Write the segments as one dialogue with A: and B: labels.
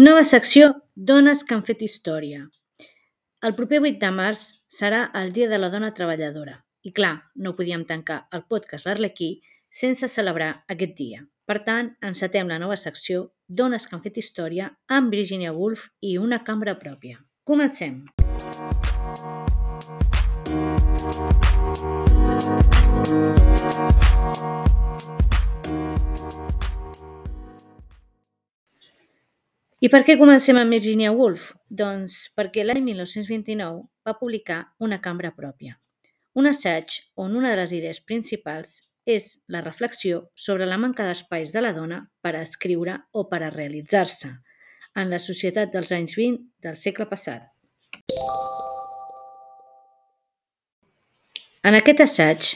A: Nova secció Dones que han fet història. El proper 8 de març serà el Dia de la Dona Treballadora. I clar, no podíem tancar el podcast L'Arlequí sense celebrar aquest dia. Per tant, encetem la nova secció Dones que han fet història amb Virginia Woolf i una cambra pròpia. Comencem! I per què comencem amb Virginia Woolf? Doncs perquè l'any 1929 va publicar Una cambra pròpia, un assaig on una de les idees principals és la reflexió sobre la manca d'espais de la dona per a escriure o per a realitzar-se en la societat dels anys 20 del segle passat. En aquest assaig,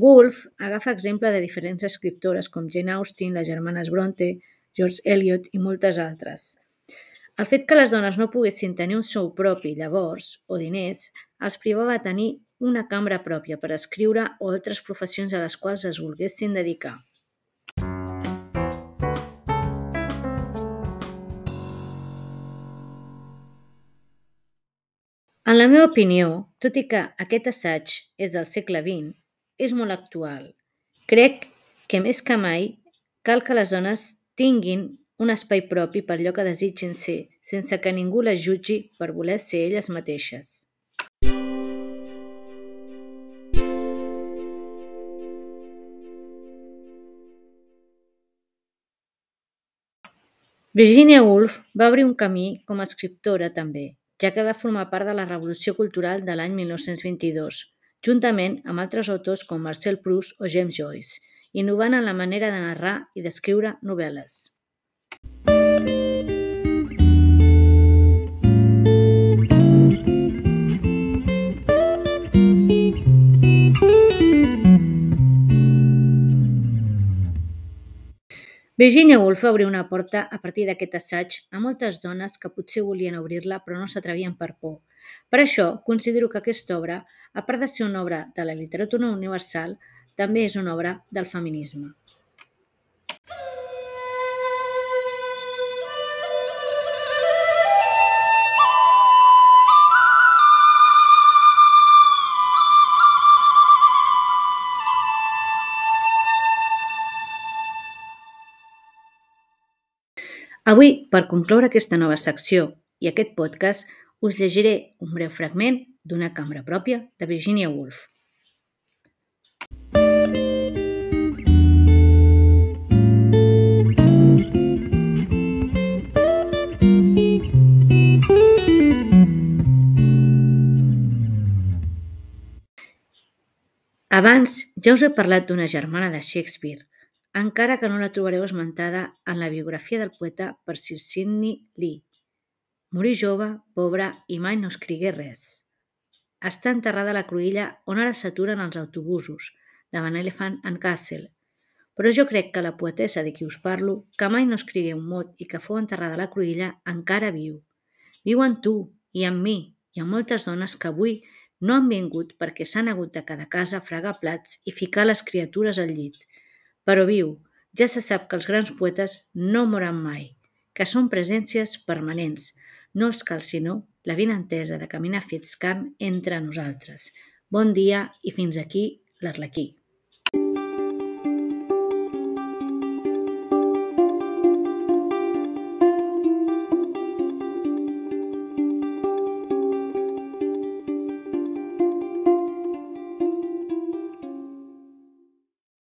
A: Woolf agafa exemple de diferents escriptores com Jane Austen, les germanes Bronte, George Eliot i moltes altres. El fet que les dones no poguessin tenir un sou propi llavors, o diners, els privava de tenir una cambra pròpia per escriure o altres professions a les quals es volguessin dedicar. En la meva opinió, tot i que aquest assaig és del segle XX, és molt actual. Crec que més que mai cal que les dones tinguin un espai propi per allò que desitgin ser, sense que ningú les jutgi per voler ser elles mateixes. Virginia Woolf va obrir un camí com a escriptora també, ja que va formar part de la Revolució Cultural de l'any 1922, juntament amb altres autors com Marcel Proust o James Joyce, innovant en la manera de narrar i d'escriure novel·les. Virginia Woolf va obrir una porta a partir d'aquest assaig a moltes dones que potser volien obrir-la però no s'atrevien per por. Per això, considero que aquesta obra, a part de ser una obra de la literatura universal, també és una obra del feminisme. Avui, per concloure aquesta nova secció i aquest podcast, us llegiré un breu fragment d'una cambra pròpia de Virginia Woolf. Abans ja us he parlat d'una germana de Shakespeare, encara que no la trobareu esmentada en la biografia del poeta per Sir Sidney Lee. Morí jove, pobra i mai no escrigué res. Està enterrada a la cruïlla on ara s'aturen els autobusos, davant Elephant and Castle, però jo crec que la poetessa de qui us parlo, que mai no escrigué un mot i que fou enterrada a la cruïlla, encara viu. Viu en tu i en mi i en moltes dones que avui no han vingut perquè s'han hagut de cada casa fregar plats i ficar les criatures al llit. Però viu, ja se sap que els grans poetes no moran mai, que són presències permanents. No els cal sinó la vinentesa de caminar fets carn entre nosaltres. Bon dia i fins aquí l'Arlequí.